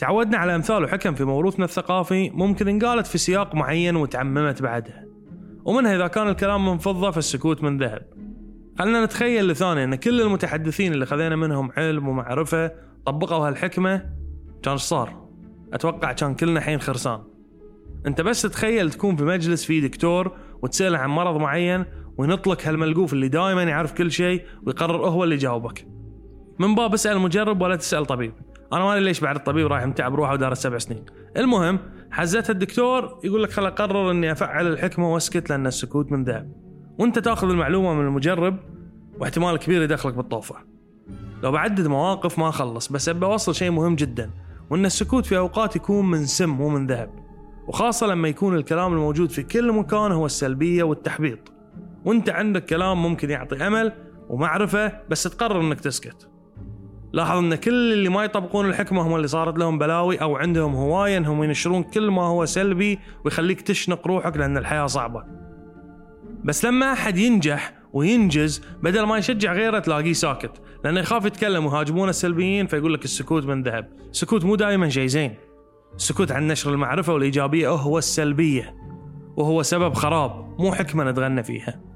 تعودنا على أمثال وحكم في موروثنا الثقافي ممكن انقالت في سياق معين وتعممت بعدها ومنها إذا كان الكلام من فضة فالسكوت من ذهب. خلنا نتخيل لثانية أن كل المتحدثين اللي خذينا منهم علم ومعرفة طبقوا هالحكمة كان صار؟ أتوقع كان كلنا حين خرسان. أنت بس تخيل تكون في مجلس فيه دكتور وتسأله عن مرض معين وينطلق هالملقوف اللي دائما يعرف كل شيء ويقرر هو اللي يجاوبك من باب اسأل مجرب ولا تسأل طبيب. أنا ما ليش بعد الطبيب رايح متعب روحه ودارس سبع سنين. المهم حزتها الدكتور يقول لك خل أقرر إني أفعل الحكمة وأسكت لأن السكوت من ذهب. وأنت تأخذ المعلومة من المجرب واحتمال كبير يدخلك بالطوفة. لو بعدد مواقف ما اخلص بس ابى أوصل شيء مهم جدا وإن السكوت في أوقات يكون من سم مو من ذهب. وخاصة لما يكون الكلام الموجود في كل مكان هو السلبية والتحبيط. وأنت عندك كلام ممكن يعطي أمل ومعرفة بس تقرر إنك تسكت. لاحظ أن كل اللي ما يطبقون الحكمة هم اللي صارت لهم بلاوي أو عندهم هواية إنهم ينشرون كل ما هو سلبي ويخليك تشنق روحك لأن الحياة صعبة. بس لما أحد ينجح وينجز بدل ما يشجع غيره تلاقيه ساكت لأنه يخاف يتكلم ويهاجمون السلبيين فيقول لك السكوت من ذهب، السكوت مو دائما شيء زين. السكوت عن نشر المعرفة والإيجابية هو السلبية وهو سبب خراب مو حكمة نتغنى فيها.